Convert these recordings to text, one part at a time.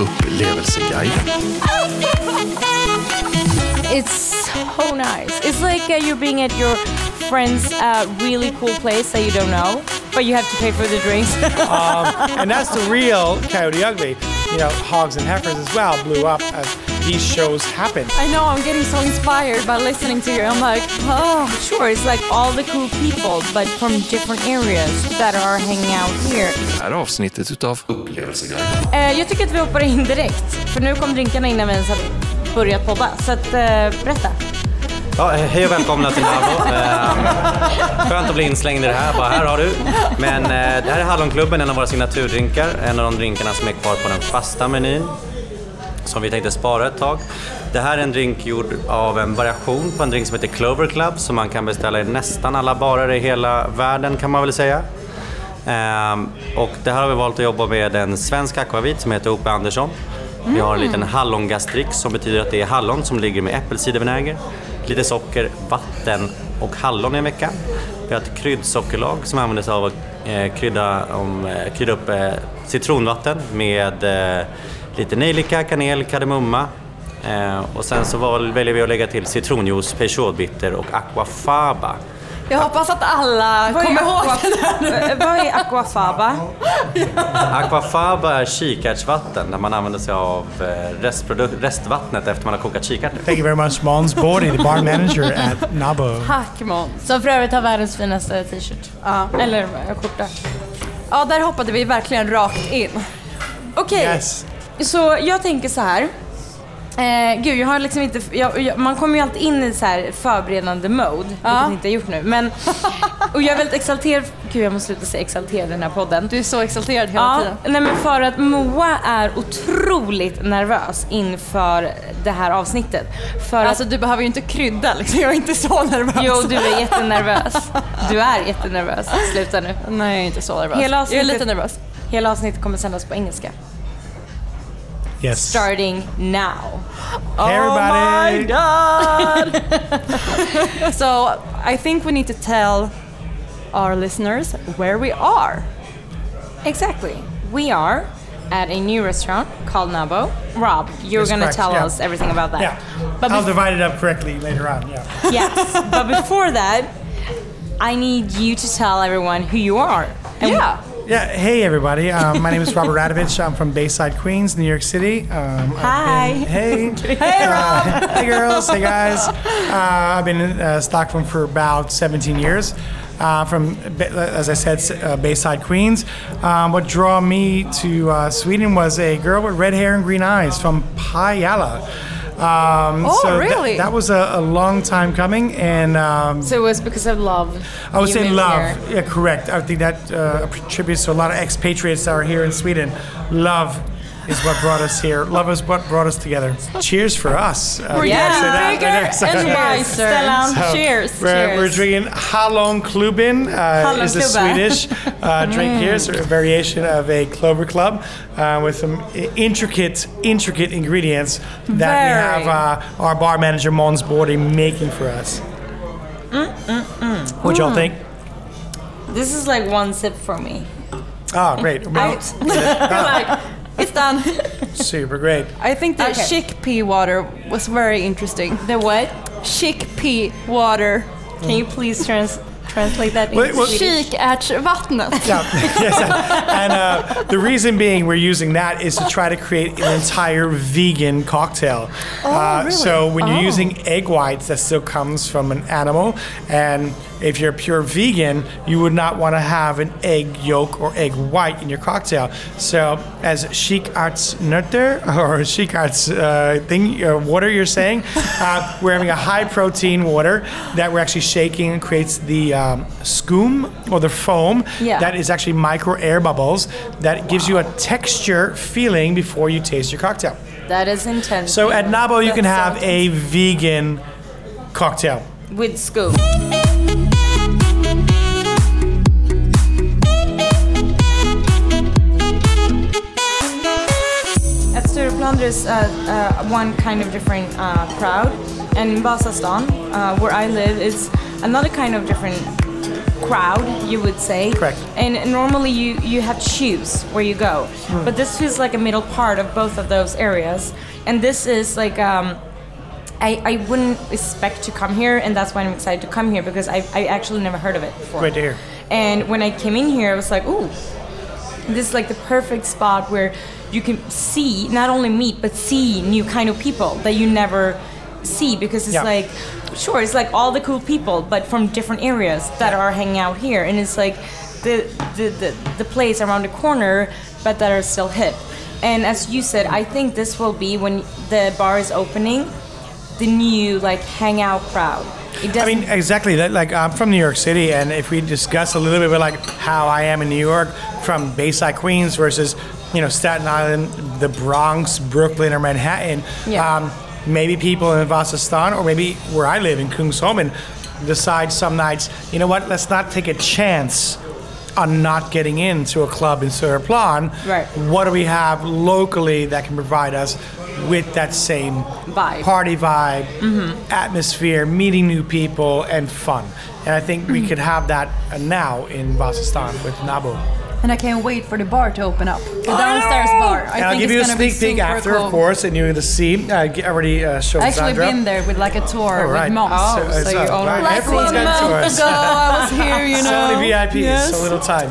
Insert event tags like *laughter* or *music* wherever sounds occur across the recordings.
Upplevelseguiden. It's so nice. It's like uh, you're being at your friend's uh, really cool place that you don't know, but you have to pay for the drinks. *laughs* And that's the real Coyote Ugly. You know, Hogs and Heifers as well blew up as these shows happened. I know I'm getting so inspired by listening to you. I'm like, oh, sure, it's like all the cool people, but from different areas that are hanging out here. Det här avsnittet utav Upplevelseguiden. Eh, jag tycker att vi hoppar in direkt, för nu kom drinkarna innan vi ens hade börjat podda. Så att, eh, berätta. Ja, hej och välkomna till Navo. Eh, skönt att bli inslängd i det här. Bara, här har du. Men eh, det här är Hallonklubben, en av våra signaturdrinkar. En av de drinkarna som är kvar på den fasta menyn. Som vi tänkte spara ett tag. Det här är en drink gjord av en variation på en drink som heter Clover Club som man kan beställa i nästan alla barer i hela världen kan man väl säga. Ehm, och det här har vi valt att jobba med en svensk akvavit som heter O.P. Andersson. Vi har en liten hallongastrix som betyder att det är hallon som ligger med äppelcidervinäger, lite socker, vatten och hallon i en vecka. Vi har ett kryddsockerlag som använder sig av att eh, krydda, om, eh, krydda upp eh, citronvatten med eh, lite nejlika, kanel, kardemumma. Eh, och sen så val, väljer vi att lägga till citronjuice, peugeotbitter och aquafaba. jag hoppas att alla Vad kommer ihåg aqua- det. Eh, Vad är aquafaba? Aquafaba är kikärtsvatten där man använder sig av eh, restvattnet efter man har kokat kikärtor. Thank you very much, Måns the bar manager at Nabo. Tack Måns. Som för övrigt har världens finaste t-shirt. Ja. Eller skjorta. ja, där hoppade vi verkligen rakt in. Okej, Yes. Så jag tänker så här. Eh, gud, jag har liksom inte... Jag, jag, man kommer ju alltid in i så här förberedande mode, Ja. vilket jag inte har gjort nu. Men, *laughs* och jag är väldigt exalterad... Gud, jag måste sluta säga exalterad i den här podden. Du är så exalterad hela Ja, tiden. nej men för att Moa är otroligt nervös inför det här avsnittet. För Alltså att, du behöver ju inte krydda liksom. Jag är inte så nervös. jo, du är jättenervös. Du är jättenervös. Sluta nu. Nej, jag är inte så nervös. Hela jag är avsnittet- lite nervös. Hela avsnittet kommer sändas på engelska. Yes. Starting now. Hey, everybody. Oh god! *laughs* so I think we need to tell our listeners where we are. Exactly. We are at a new restaurant called Nabo. Rob, you're gonna tell yeah. us everything about that. Yeah. But I'll bef- divide it up correctly later on. Yeah. yes, *laughs* but before that, I need you to tell everyone who you are. And Yeah. Yeah. Hey, everybody. Um, my name is Robert Radovich. I'm from Bayside, Queens, New York City. Um, Hi. been- hey. *laughs* hey, Rob. hey, girls. Hey, guys. Uh, I've been in uh, Stockholm for about 17 years. Uh, from, as I said, uh, Bayside, Queens. Um, what drew me to uh, Sweden was a girl with red hair and green eyes from Pajala. Um, Oh, so really? that was a, a long time coming, and um, So it was because of love. I would say love. here. Yeah, correct. I think that uh, attributes to a lot of expatriates that are here in Sweden. Love is what brought us here. Love is what brought us together. Cheers for us. Uh, We're we say getting that. bigger and So- nicer. Stellan. so Cheers. We're, Cheers. we're drinking Hallon Klubben. Uh, is a Hallonklubben. Swedish uh, drink here. So a variation of a Clover Club uh, with some intricate, intricate ingredients that we have uh, our bar manager Måns Bordi making for us. What y'all think? This is like one sip for me. Oh, great. Well, *laughs* It's done. *laughs* super great. I think the Okay. chickpea water was very interesting. The what? Chickpea water. Can you please trans- translate that into what- Swedish? Kikärtsvattnet. Yeah, *laughs* yes, and uh, the reason being we're using that is to try to create an entire vegan cocktail. Oh, uh, So when you're using egg whites, that still comes from an animal, and if you're a pure vegan, you would not want to have an egg yolk or egg white in your cocktail. So as chic arts nutter *laughs* or chic arts uh, thing, uh, water you're saying, uh, we're having a high protein water that we're actually shaking and creates the um, skum or the foam Yeah. that is actually micro air bubbles that gives you a texture feeling before you taste your cocktail. That is intense. So at Nabo, you can have so a vegan cocktail. with scoop. There's uh, uh, one kind of different uh, crowd. And in Vasastan, uh, where I live, it's another kind of different crowd, you would say. Correct. And normally you, you have to choose where you go. But this feels like a middle part of both of those areas. And this is like, um, I, I wouldn't expect to come here, and that's why I'm excited to come here because I, I actually never heard of it before. Great to hear. And when I came in here, I was like, ooh, this is like the perfect spot where you can see, not only meet, but see new kind of people that you never see because it's Yeah. like, sure, it's like all the cool people, but from different areas that are hanging out here. And it's like the, the, the, the place around the corner, but that are still hip. And as you said, I think this will be when the bar is opening, the new like hangout crowd. I mean, exactly. That, like, I'm from New York City, and if we discuss a little bit about like how I am in New York, from Bayside, Queens, versus you know Staten Island, the Bronx, Brooklyn, or Manhattan, Yeah. um, maybe people in Vasastan, or maybe where I live in Kungsholmen, decide some nights, you know what? Let's not take a chance on not getting into a club in Stureplan. Right. What do we have locally that can provide us with that same Vibe. party vibe, mm-hmm. atmosphere, meeting new people, and fun. And I think we mm-hmm. could have that now in Vasastan with Nabo. And I can't wait for the bar to open up. The downstairs bar. I and I'll think give it's you a gonna be sneak peek after, cool. of course, and you're going to see. Uh, g- already uh, showed I actually Sandra. been there with like a tour All right. with Måns. Oh, So- so so- you already right, everyone's got tours. ago, I was *laughs* here, you know. So many VIPs, Yes. so little time.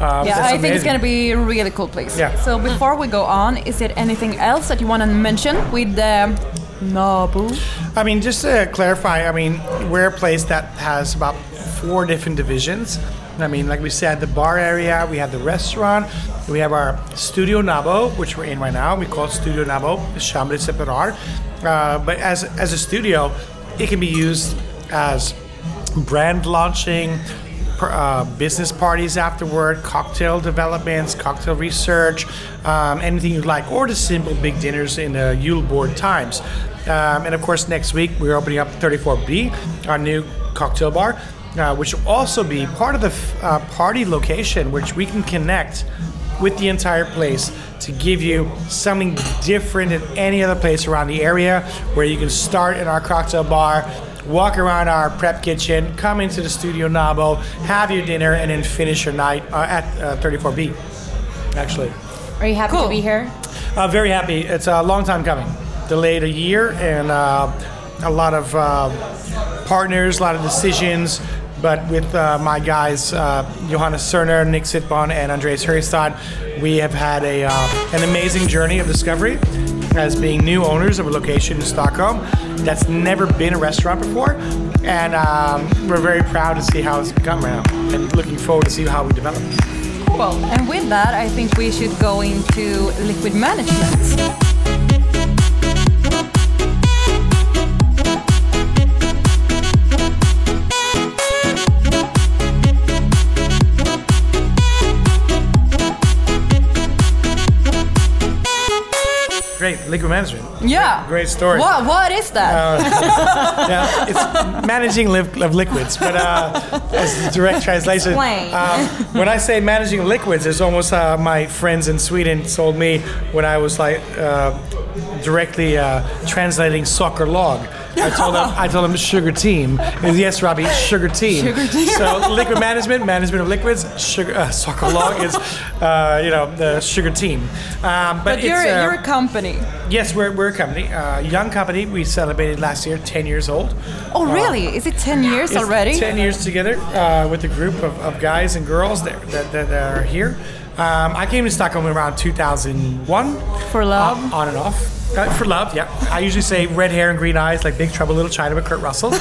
Um, Yeah, that's I think it's gonna be a really cool place. Yeah. So before we go on, is there anything else that you want to mention with the Nabo? I mean, just to clarify, I mean, we're a place that has about four different divisions. I mean, like we said, the bar area, we have the restaurant, we have our Studio Nabo, which we're in right now. We call it Studio Nabo, Chambre Séparée. Uh, but as, as a studio, it can be used as brand launching, uh, business parties afterward, cocktail developments, cocktail research, um, anything you'd like, or the simple big dinners in the julbord times. Um, and of course, next week we're opening up 34B, our new cocktail bar, uh, which will also be part of the f- uh, party location, which we can connect with the entire place to give you something different than any other place around the area where you can start in our cocktail bar walk around our prep kitchen come into the studio nabo have your dinner and then finish your night uh, at uh, 34b actually Are you happy Cool. to be here? uh, very happy it's a long time coming delayed a year and uh, a lot of uh, partners a lot of decisions but with uh, my guys, uh, Johannes Cerner, Nick Sitbon, and Andreas Herstad, we have had a, uh, an amazing journey of discovery as being new owners of a location in Stockholm that's never been a restaurant before. And um, we're very proud to see how it's become right now and looking forward to see how we develop. Cool. And with that, I think we should go into liquid management. Liquid management. Yeah. Great story. What? What is that? *laughs* yeah, it's managing li- of liquids, but uh, as direct translation. Explain. Um, when I say managing liquids, it's almost uh, my friends in Sweden told me when I was like uh, directly uh, translating sockerlag. I told them, I told them sugar team. Yes, Robbie, sugar team. Sugar team. So liquid management, management of liquids. Sugar uh, sockerlag is, uh, you know, the sugar team. Um, but but you're uh, you're a company. yes, we're, we're a company, uh, young company. We celebrated last year, 10 years old. Oh, really? Is it ten years It's already? 10 years together uh, with a group of, of guys and girls that, that, that are here. Um, I came to Stockholm around 2001. For love? Uh, on and off. Uh, for love, yeah. I usually say red hair and green eyes like Big Trouble in Little China with Kurt Russell. *laughs*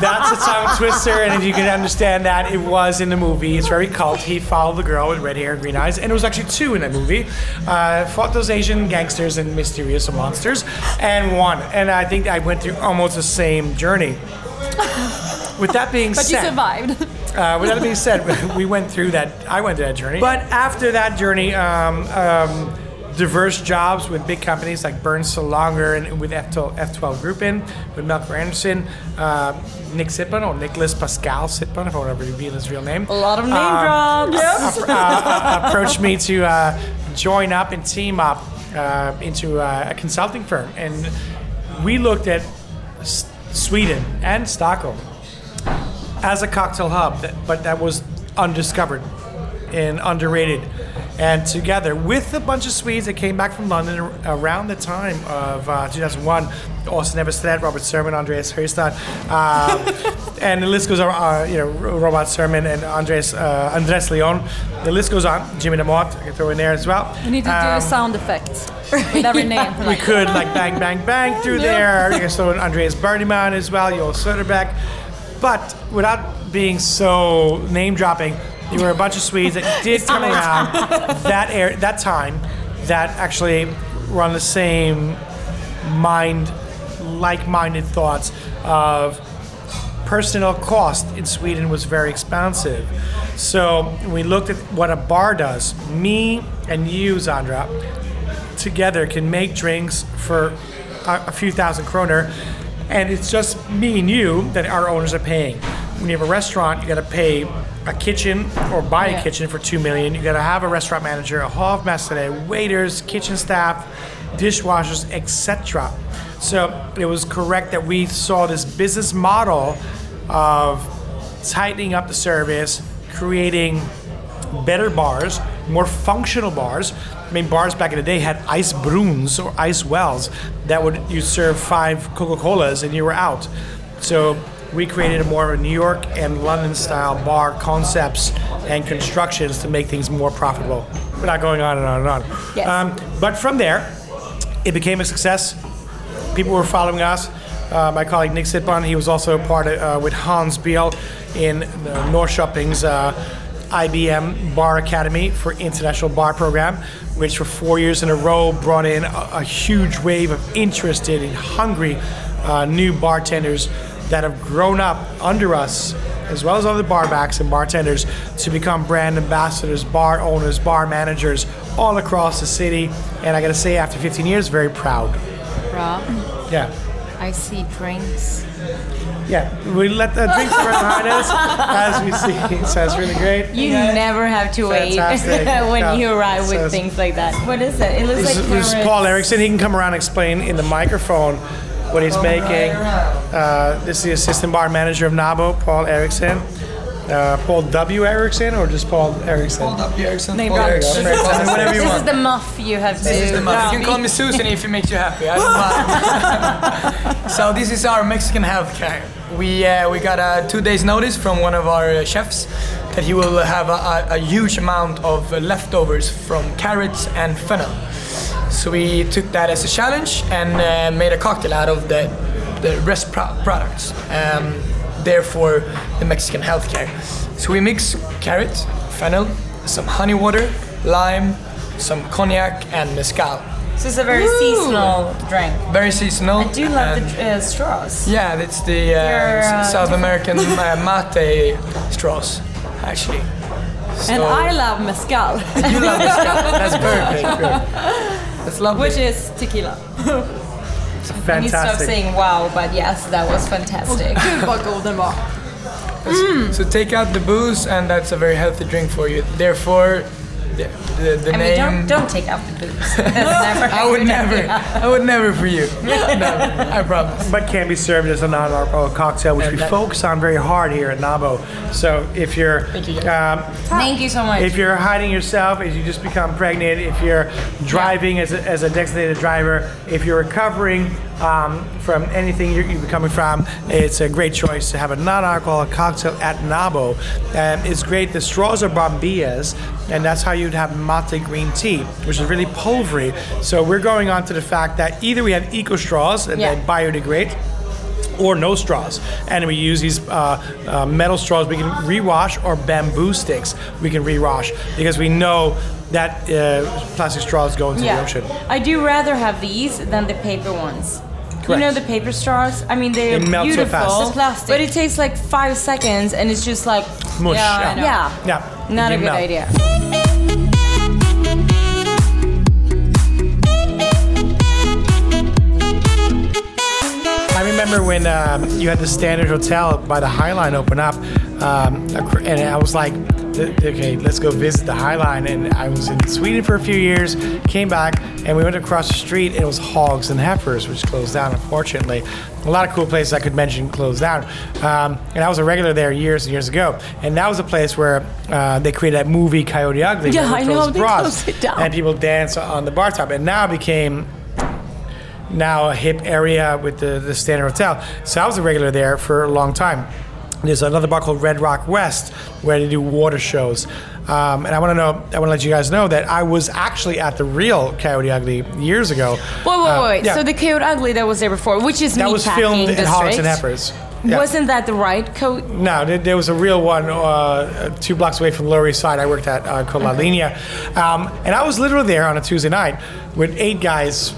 That's a tongue twister, and if you can understand that, it was in the movie. It's very cult. He followed the girl with red hair and green eyes, and it was actually two in that movie. Uh, fought those Asian gangsters and mysterious monsters, and won. And I think I went through almost the same journey. With that being said *laughs* But you survived. uh, with that being said, *laughs* we went through that. I went through that journey. But after that journey, um, um, diverse jobs with big companies like Berns Salonger and with F12, F12 Group in, with Melker Andersson, uh, Nick Sitbon or Nicholas Pascal Sitbon, if I want to reveal his real name. A lot of name Um, drops. uh, uh, approached me to uh, join up and team up uh, into uh, a consulting firm. And we looked at S- Sweden and Stockholm as a cocktail hub, that, but that was undiscovered and underrated. And together with a bunch of Swedes that came back from London around the time of uh, 2001, Austin Everstedt, Robert Sermon, Andreas Höstad, um, *laughs* and the list goes on. Uh, you know, Robert Sermon and Andres uh, Andres Leon. The list goes on. Jimmy Demott, I can throw in there as well. We need to Um, do sound effect with every *laughs* name. we could like bang, bang, bang through there. You can throw in Andreas Berneman as well, Joel Söderbeck. But without being so name dropping, there were a bunch of Swedes that did come around *laughs* that air, that time that actually were on the same mind, like-minded thoughts of personnel cost in Sweden was very expensive. So we looked at what a bar does. Me and you, Zandra, together can make drinks for a, a few thousand kroner, and it's just me and you that our owners are paying. When you have a restaurant, you got to pay a kitchen or buy a kitchen for two million. You got to have a restaurant manager, a hall of master, waiters, kitchen staff, dishwashers, etc. So it was correct that we saw this business model of tightening up the service, creating better bars, more functional bars. I mean, bars back in the day had ice bruns or ice wells that would you serve five Coca Colas and you were out. So we created a more of a New York and London style bar concepts and constructions to make things more profitable. We're not going on and on and on. Yes. Um, but from there, it became a success. People were following us. Uh, my colleague Nick Sitbon, he was also part of, uh, with Hans Biel in uh, Norrköping's uh, IBM Bar Academy for International Bar Program, which for four years in a row brought in a, a huge wave of interested and hungry uh, new bartenders that have grown up under us, as well as other barbacks and bartenders, to become brand ambassadors, bar owners, bar managers all across the city. And I gotta say, after 15 years, very proud. Rob, Yeah. I see drinks. Yeah, we let the drinks right behind us as we see. So it's really great. You never have to wait *laughs* when Yeah. you arrive with things like that. What is it? It looks This like is, this is. Paul Erickson. He can come around and explain in the microphone what he's making. Uh, this is the assistant bar manager of Nabo, Paul Erickson. Uh, Paul W. Erickson or just Paul Erickson? Hold up, Erickson. Name Paul brand. Erickson. Fantastic. Whatever you This is the muff you have to. This is the muff. You can call me Susan if it makes you happy. I don't mind. *laughs* so this is our Mexican healthcare. We uh, we got a two days notice from one of our uh, chefs that he will have a, a, a huge amount of uh, leftovers from carrots and fennel. So we took that as a challenge and uh, made a cocktail out of the the rest pro- products. Um, therefore, the Mexican healthcare. So we mix carrot, fennel, some honey water, lime, some cognac, and mezcal. So it's a very seasonal drink. Very seasonal. I do love and- the uh, straws. Yeah, it's the uh, uh, South American *laughs* uh, mate straws, actually. And I love mezcal, You love mezcal. That's perfect. *laughs* That's lovely. which is tequila. I need to stop saying wow, but yes, that was fantastic. Gud vad god den. So take out the booze, and that's a very healthy drink for you. Therefore, the, the, the I mean, name. don't don't take out the booze. That's *laughs* never a I would never. idea. I would never for you. *laughs* never. I promise. but can be served as a non-alcoholic cocktail, which we that- focus on very hard here at Nabo. So if you're thank you. um, Thank you so much. if you're hiding yourself as you just become pregnant, if you're driving as, a, as a designated driver, if you're recovering um, from anything you're, you're coming from, it's a great choice to have a non-alcoholic cocktail at Nabo. And it's great. The straws are bombillas, and that's how you'd have mate green tea, which is really pulvery. So we're going on to the fact that either we have eco straws and Yeah. they biodegrade, or no straws. And we use these uh, uh, metal straws we can rewash or bamboo sticks we can rewash because we know that uh, plastic straws go into the ocean. I do rather have these than the paper ones. You know the paper straws? I mean, they're It melts so beautiful, fast. The plastic. but it takes like five seconds, and it's just like Mush. Yeah, yeah. yeah, Yeah, not a good melt. idea. I remember when um, you had the Standard Hotel by the High Line open up, um, and I was like, th- okay, let's go visit the High Line. And I was in Sweden for a few years, came back, and we went across the street, and it was Hogs and Heifers, which closed down, unfortunately. A lot of cool places I could mention closed down. Um, and I was a regular there years and years ago. And that was a place where uh, they created that movie Coyote Ugly. Yeah, I know, they bras, closed it down. And people dance on the bar top. And now it became now a hip area with the, the Standard Hotel. So I was a regular there for a long time. There's another bar called Red Rock West where they do water shows. Um, and I want to know, I want to let you guys know that I was actually at the real Coyote Ugly years ago. Wait, wait, Uh, wait. yeah. So the Coyote Ugly that was there before, which is that was filmed in Hogs and Heifers. Yeah. Wasn't that the right coat? No, there, there was a real one uh, two blocks away from Lower East Side. I worked at uh, called La Linea. Um, and I was literally there on a Tuesday night with eight guys,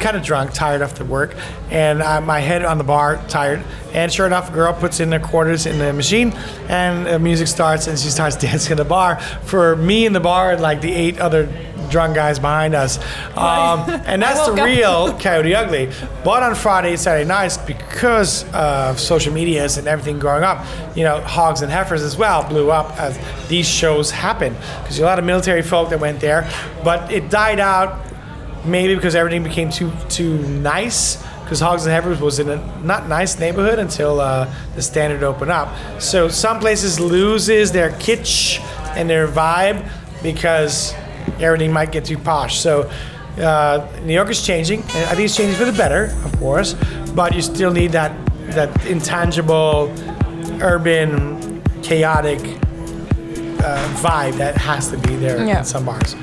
kind of drunk, tired after work, and uh, my head on the bar, tired. And sure enough, a girl puts in their quarters in the machine, and the music starts, and she starts *laughs* dancing in the bar. For me in the bar, and like the eight other drunk guys behind us. Um, *laughs* and that's the real *laughs* Coyote Ugly. But on Friday Saturday nights, because of social medias and everything growing up, you know, Hogs and Heifers as well blew up as these shows happened. Because a lot of military folk that went there, but it died out maybe because everything became too too nice. Because Hogs and Heifers was in a not nice neighborhood until uh, the standard opened up. So some places loses their kitsch and their vibe because everything might get too posh. So uh, New York is changing, and I think it's changing for the better, of course. But you still need that that intangible, urban, chaotic uh, vibe that has to be there Yeah. in some bars,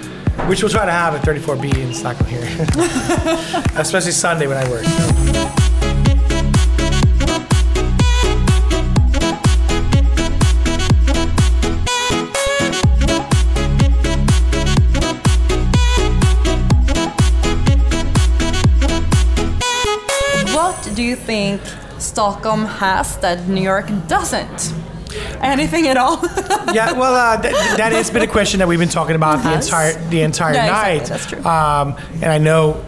which we'll try to have at 34B in Stockholm here, *laughs* especially Sunday when I work. What do you think Stockholm has that New York doesn't? Anything at all? *laughs* yeah, well, uh, th- that has been a question that we've been talking about the entire the entire Yeah, exactly, night. that's true. Um, and I know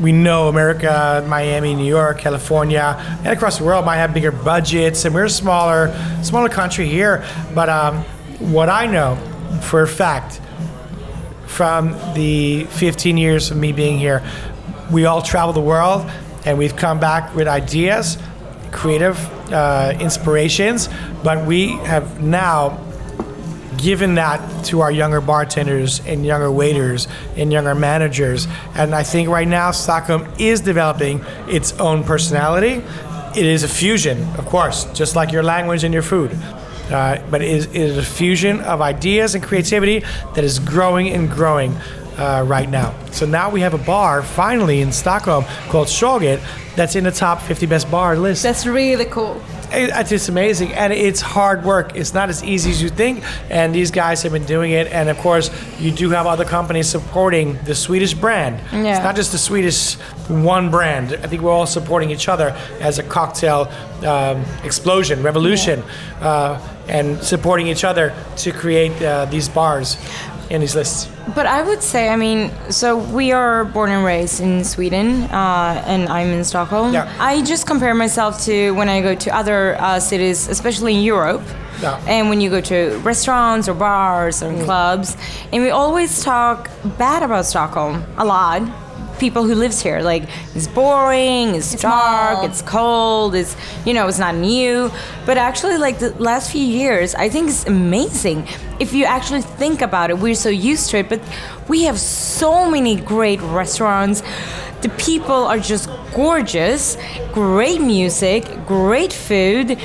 we know America, Miami, New York, California, and across the world might have bigger budgets, and we're a smaller smaller country here. But um, what I know for a fact from the 15 years of me being here, we all travel the world and we've come back with ideas, creative uh, inspirations, but we have now given that to our younger bartenders and younger waiters and younger managers. And I think right now Stockholm is developing its own personality. It is a fusion, of course, just like your language and your food. Uh, but it is, it is a fusion of ideas and creativity that is growing and growing uh, right now. So now we have a bar finally in Stockholm called Tjoget that's in the top 50 best bar list. That's really cool. It- It's just amazing, and it's hard work. It's not as easy as you think, and these guys have been doing it. And of course, you do have other companies supporting the Swedish brand. Yeah. It's not just the Swedish one brand. I think we're all supporting each other as a cocktail um, explosion, revolution, uh, and supporting each other to create uh, these bars in these lists. But I would say, I mean, so we are born and raised in Sweden, uh, and I'm in Stockholm. Yeah. I just compare myself to when I go to other uh, cities, especially in Europe. Yeah. And when you go to restaurants or bars or clubs, and we always talk bad about Stockholm a lot. People who lives here, like it's boring, it's, dark, small. it's cold, it's you know, it's not new. But actually, like the last few years, I think it's amazing. If you actually think about it, we're so used to it, but we have so many great restaurants. The people are just gorgeous, great music, great food,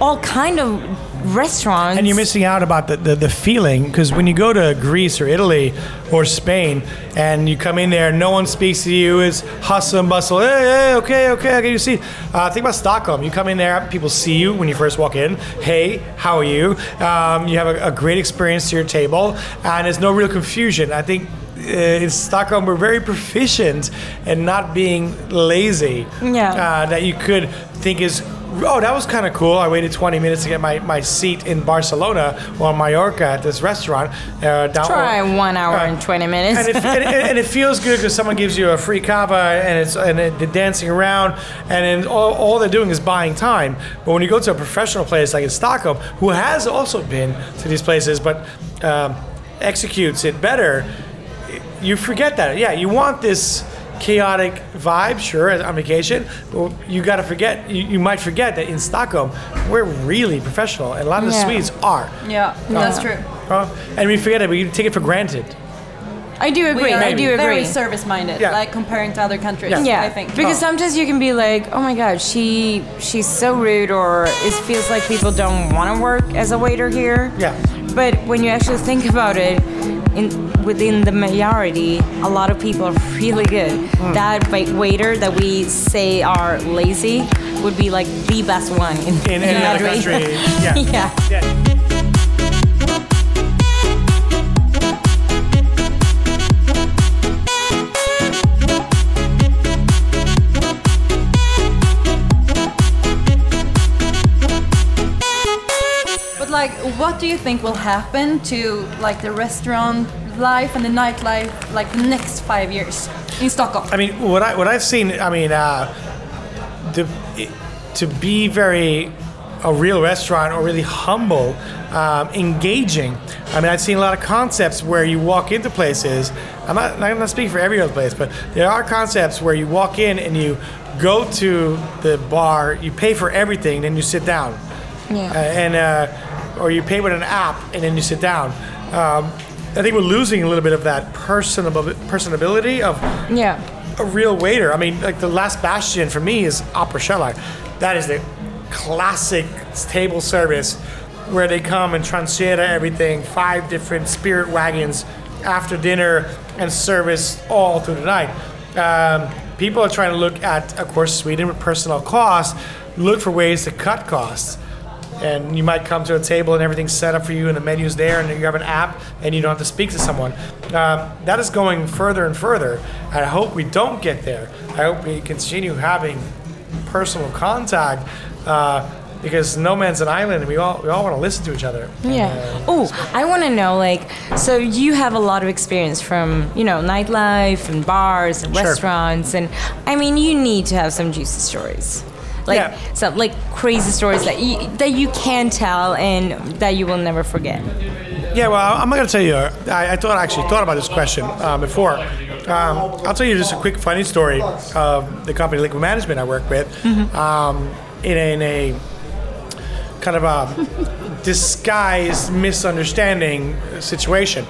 all kind of restaurants. And you're missing out about the, the, the feeling because when you go to Greece or Italy or Spain and you come in there, no one speaks to you. It's hustle and bustle. Hey, hey, okay, okay, okay, you see. Uh, think about Stockholm. You come in there, people see you when you first walk in. Hey, how are you? Um, you have a, a great experience to your table, and there's no real confusion. I think uh, in Stockholm, we're very proficient in not being lazy. Yeah. Uh, that you could think is Oh, that was kind of cool. I waited 20 minutes to get my, my seat in Barcelona or Mallorca at this restaurant. Uh, down, Try one hour uh, and 20 minutes. and it, and, and it feels good because someone gives you a free cava and it's and it, they're dancing around and then all, all they're doing is buying time. But when you go to a professional place like in Stockholm, who has also been to these places but um, executes it better, you forget that. Yeah, you want this chaotic vibe, sure, on vacation, but you got to forget. You, you might forget that in Stockholm, we're really professional, and a lot of the Yeah. Swedes are. Yeah, that's true. Uh, and we forget it. We take it for granted. I do agree. We are I do agree. very service-minded, Yeah. like comparing to other countries. Yeah, I think. because sometimes you can be like, "Oh my God, she she's so rude," or it feels like people don't want to work as a waiter here. Yeah. But when you actually think about it, in within the majority, a lot of people are *laughs* really good. Hmm. That wa- waiter that we say are lazy would be like the best one in, In any other Madrid. country, *laughs* yeah. yeah. Yeah. What do you think will happen to like the restaurant life and the nightlife like the next five years in Stockholm? I mean, what I what I've seen, I mean, uh, to to be very a real restaurant or really humble, um, engaging. I mean, I've seen a lot of concepts where you walk into places. I'm not, I'm not speaking for every other place, but there are concepts where you walk in and you go to the bar, you pay for everything, then you sit down. Yeah. Uh, and uh, or you pay with an app and then you sit down. Um, I think we're losing a little bit of that personable personability of Yeah. a real waiter. I mean, like the last bastion for me is Operakällaren. That is the classic table service where they come and transfera everything, five different spirit wagons after dinner and service all through the night. Um, people are trying to look at, of course, Sweden with personal costs, look for ways to cut costs. And you might come to a table and everything's set up for you and the menu's there and you have an app and you don't have to speak to someone. Um, that is going further and further. I hope we don't get there. I hope we continue having personal contact uh, because no man's an island and we all, we all want to listen to each other. Yeah. Oh, I want to know, like, so you have a lot of experience from, you know, nightlife and bars and Sure. restaurants, and I mean, you need to have some juicy stories, like Yeah. some like crazy stories that you that you can tell and that you will never forget. Yeah, well, I'm not going to tell you. I, I thought I actually thought about this question uh, before. Um, I'll tell you just a quick funny story of the company Liquid Management I work with. Um, in, a, in a kind of a disguised misunderstanding situation.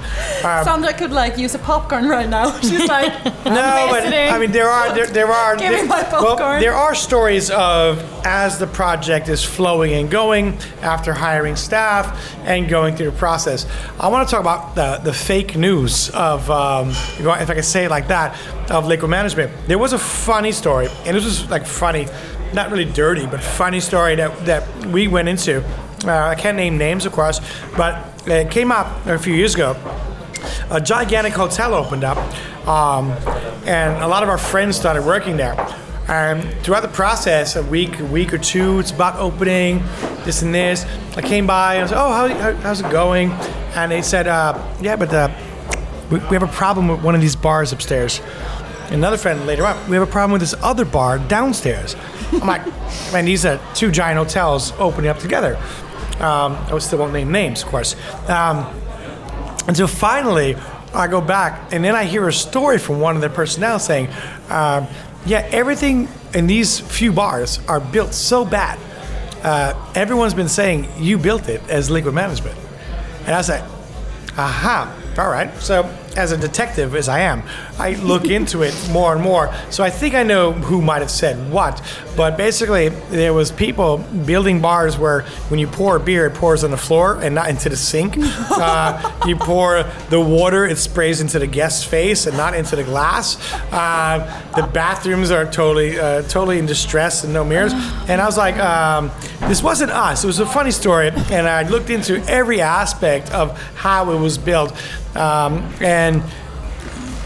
Um, Sandra could like use a popcorn right now. *laughs* She's like, no, but. I mean there are there, there are *laughs* Give me there, my well, there are stories of as the project is flowing and going after hiring staff and going through the process. I want to talk about the, the fake news of um, if I can say it like that of liquid management. There was a funny story, and this was like funny, not really dirty, but funny story that that we went into. Uh, I can't name names, of course, but it came up a few years ago a gigantic hotel opened up, um, and a lot of our friends started working there. And throughout the process, a week, a week or two, it's about opening, this and this. I came by and I was, oh, how, how, how's it going? And they said, uh, yeah, but uh, we, we have a problem with one of these bars upstairs. Another friend later on, we have a problem with this other bar downstairs. I'm like, man, these are two giant hotels opening up together. Um, I still won't name names, of course. Um, until finally, I go back and then I hear a story from one of the personnel saying, um, "Yeah, everything in these few bars are built so bad. Uh, everyone's been saying you built it as liquid management." And I like, "Aha, all right." So, as a detective as I am, I look into it more and more. So I think I know who might have said what. But basically, there was people building bars where when you pour a beer, it pours on the floor and not into the sink. *laughs* uh, you pour the water, it sprays into the guest's face and not into the glass. Uh, the bathrooms are totally, uh, totally in distress and no mirrors. And I was like, um, this wasn't us. It was a funny story, and I looked into every aspect of how it was built, um, and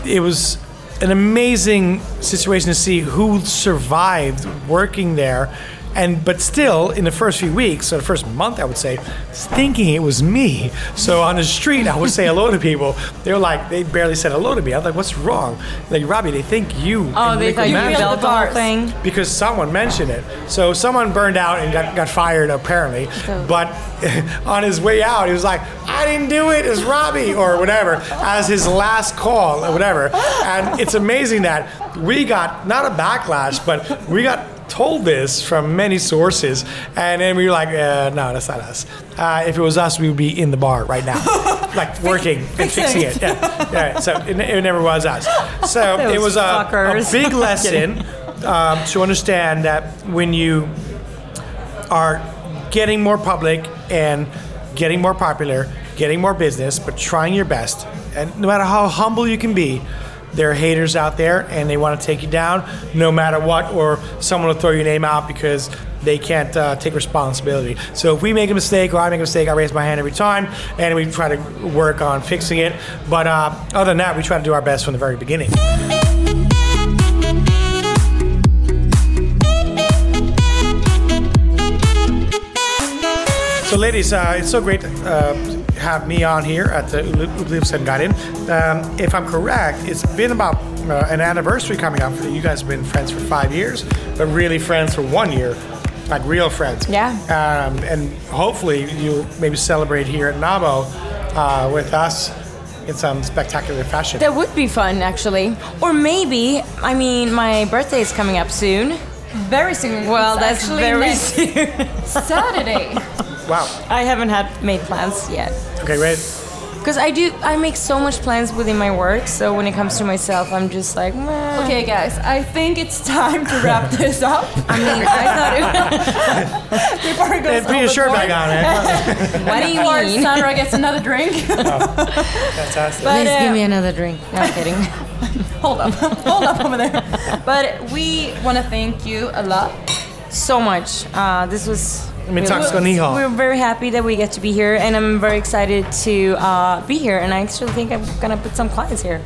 it was an amazing situation to see who survived working there and but still in the first few weeks, or the first month, I would say, thinking it was me. So on the street, I would say hello to people. They were like, they barely said hello to me. I was like, what's wrong? Like Robbie, they think you. Oh, they thought you Mann- built the whole thing. because someone mentioned it. So someone burned out and got, got fired apparently. So. But *laughs* on his way out, he was like, "I didn't do it. It's Robbie or whatever," as his last call or whatever. And it's amazing that we got not a backlash, but we got told this from many sources, and then we were like, uh, "No, that's not us. Uh, if it was us, we would be in the bar right now, *laughs* like working and fixing it." Yeah, yeah. So it, it never was us. *laughs* So it was a, a big *laughs* lesson um, to understand that when you are getting more public and getting more popular, getting more business, but trying your best, and no matter how humble you can be, there are haters out there and they want to take you down no matter what, or someone will throw your name out because they can't uh, take responsibility. So if we make a mistake or I make a mistake, I raise my hand every time and we try to work on fixing it. But uh, other than that, we try to do our best from the very beginning. So, ladies, uh, it's so great uh, have me on here at the Upplevelseguiden. Um, if I'm correct, it's been about uh, an anniversary coming up. You guys have been friends for five years, but really friends for one year, like real friends. Yeah. Um, and hopefully, you'll maybe celebrate here at Nabo uh, with us in some spectacular fashion. That would be fun, actually. Or maybe, I mean, my birthday is coming up soon. Very soon. Well, It's that's very next soon. *laughs* Saturday. Wow. I haven't had made plans yet. Okay, great. Because I do, I make so much plans within my work. So when it comes to myself, I'm just like, Meh. Okay, guys, I think it's time to wrap *laughs* this up. I mean, I thought it *laughs* Before it goes Hey, put your shirt back on, man. it, what do you Before mean? Sandra gets another drink. *laughs* Fantastic. But, Please uh, give me another drink. No, I'm kidding. hold up, hold up over there. But we want to thank you a lot. so much. Uh, this was. Men tack ska ni ha. We're very happy that we get to be here, and I'm very excited to uh, be here. And I actually think I'm gonna put some clients here.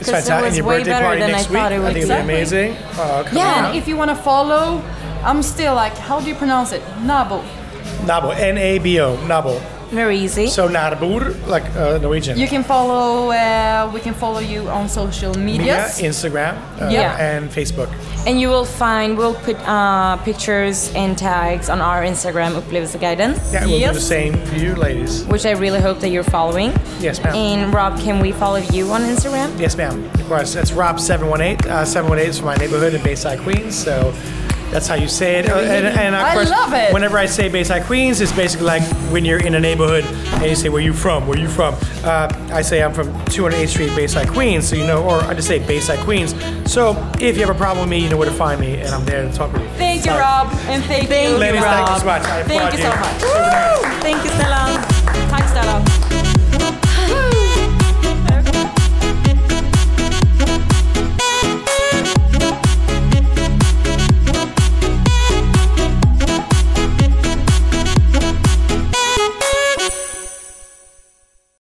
It's 'Cause it was And your way birthday better party than I week. thought it I would think be. it'll be amazing. Uh, Yeah. on. And if you want to follow, I'm still like, how do you pronounce it? Nabo. Nabo, N-A-B-O, Nabo. Very easy. So Nabor, like uh, Norwegian. You can follow. Uh, we can follow you on social Media. Instagram, uh, Yeah. and Facebook. And you will find, we'll put uh, pictures and tags on our Instagram, Upplevelseguiden, Yeah, we'll do the same for you, ladies. which I really hope that you're following. Yes, ma'am. And Rob, can we follow you on Instagram? Yes, ma'am. Of course, that's Rob718. Uh, 718 is from my neighborhood in Bayside, Queens. So that's how you say it. Uh, and, and of I course, love it. whenever I say Bayside, Queens, it's basically like when you're in a neighborhood and you say, Where you from? Where you from? Uh, I say I'm from 208th Street, Bayside, Queens. So you know, or I just say Bayside, Queens. So if you have a problem with me, you know where to find me, and I'm there to talk with you. Thank you, Rob, and thank, Thank you, Ladies, thank you Rob. so much. I Thank you so much. Thank you, Stellan. Tack Stellan.